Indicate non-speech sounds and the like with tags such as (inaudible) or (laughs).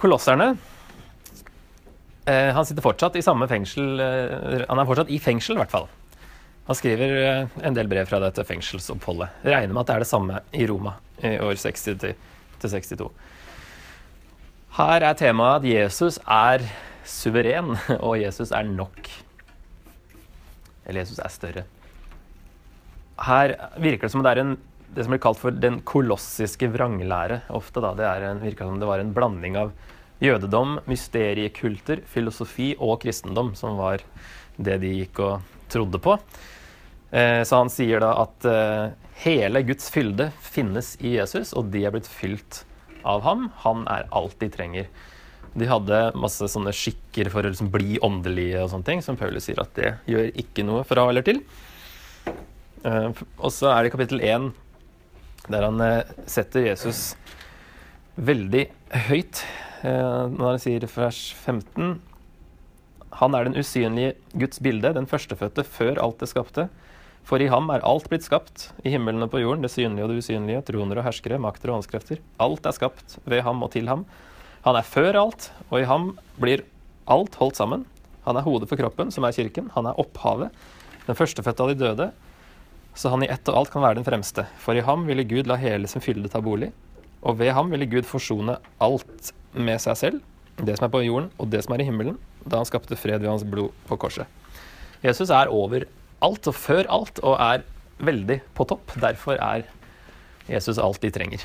Kolosserne eh, Han sitter fortsatt i samme fengsel eh, Han er fortsatt i fengsel, i hvert fall. Han skriver eh, en del brev fra dette fengselsoppholdet. Regner med at det er det samme i Roma i år 60 til 62. Her er temaet at Jesus er suveren, (laughs) og Jesus er nok. Eller Jesus er større. Her virker det som det er en, det som blir kalt for den kolossiske vranglære. Ofte da, det er som det var en blanding av jødedom, mysteriekulter, filosofi og kristendom som var det de gikk og trodde på. Eh, så han sier da at eh, hele Guds fylde finnes i Jesus, og de er blitt fylt av ham. Han er alt de trenger. De hadde masse sånne skikker for å liksom bli åndelige og sånne ting, som Paulus sier at det gjør ikke noe fra eller til. Eh, og så er det kapittel 1 der han eh, setter Jesus veldig høyt. Eh, når han sier vers 15 Han er den usynlige Guds bilde, den førstefødte før alt det skapte. For i ham er alt blitt skapt, i himmelen og på jorden, det synlige og det usynlige, troner og herskere, makter og åndskrefter. Alt er skapt ved ham og til ham. Han er før alt, og i ham blir alt holdt sammen. Han er hodet for kroppen, som er kirken. Han er opphavet, den førstefødte av de døde. Så han i ett og alt kan være den fremste. For i ham ville Gud la hele sin fylde ta bolig. Og ved ham ville Gud forsone alt med seg selv, det som er på jorden og det som er i himmelen, da han skapte fred ved hans blod på korset. Jesus er over alt og før alt og er veldig på topp. Derfor er Jesus alt de trenger.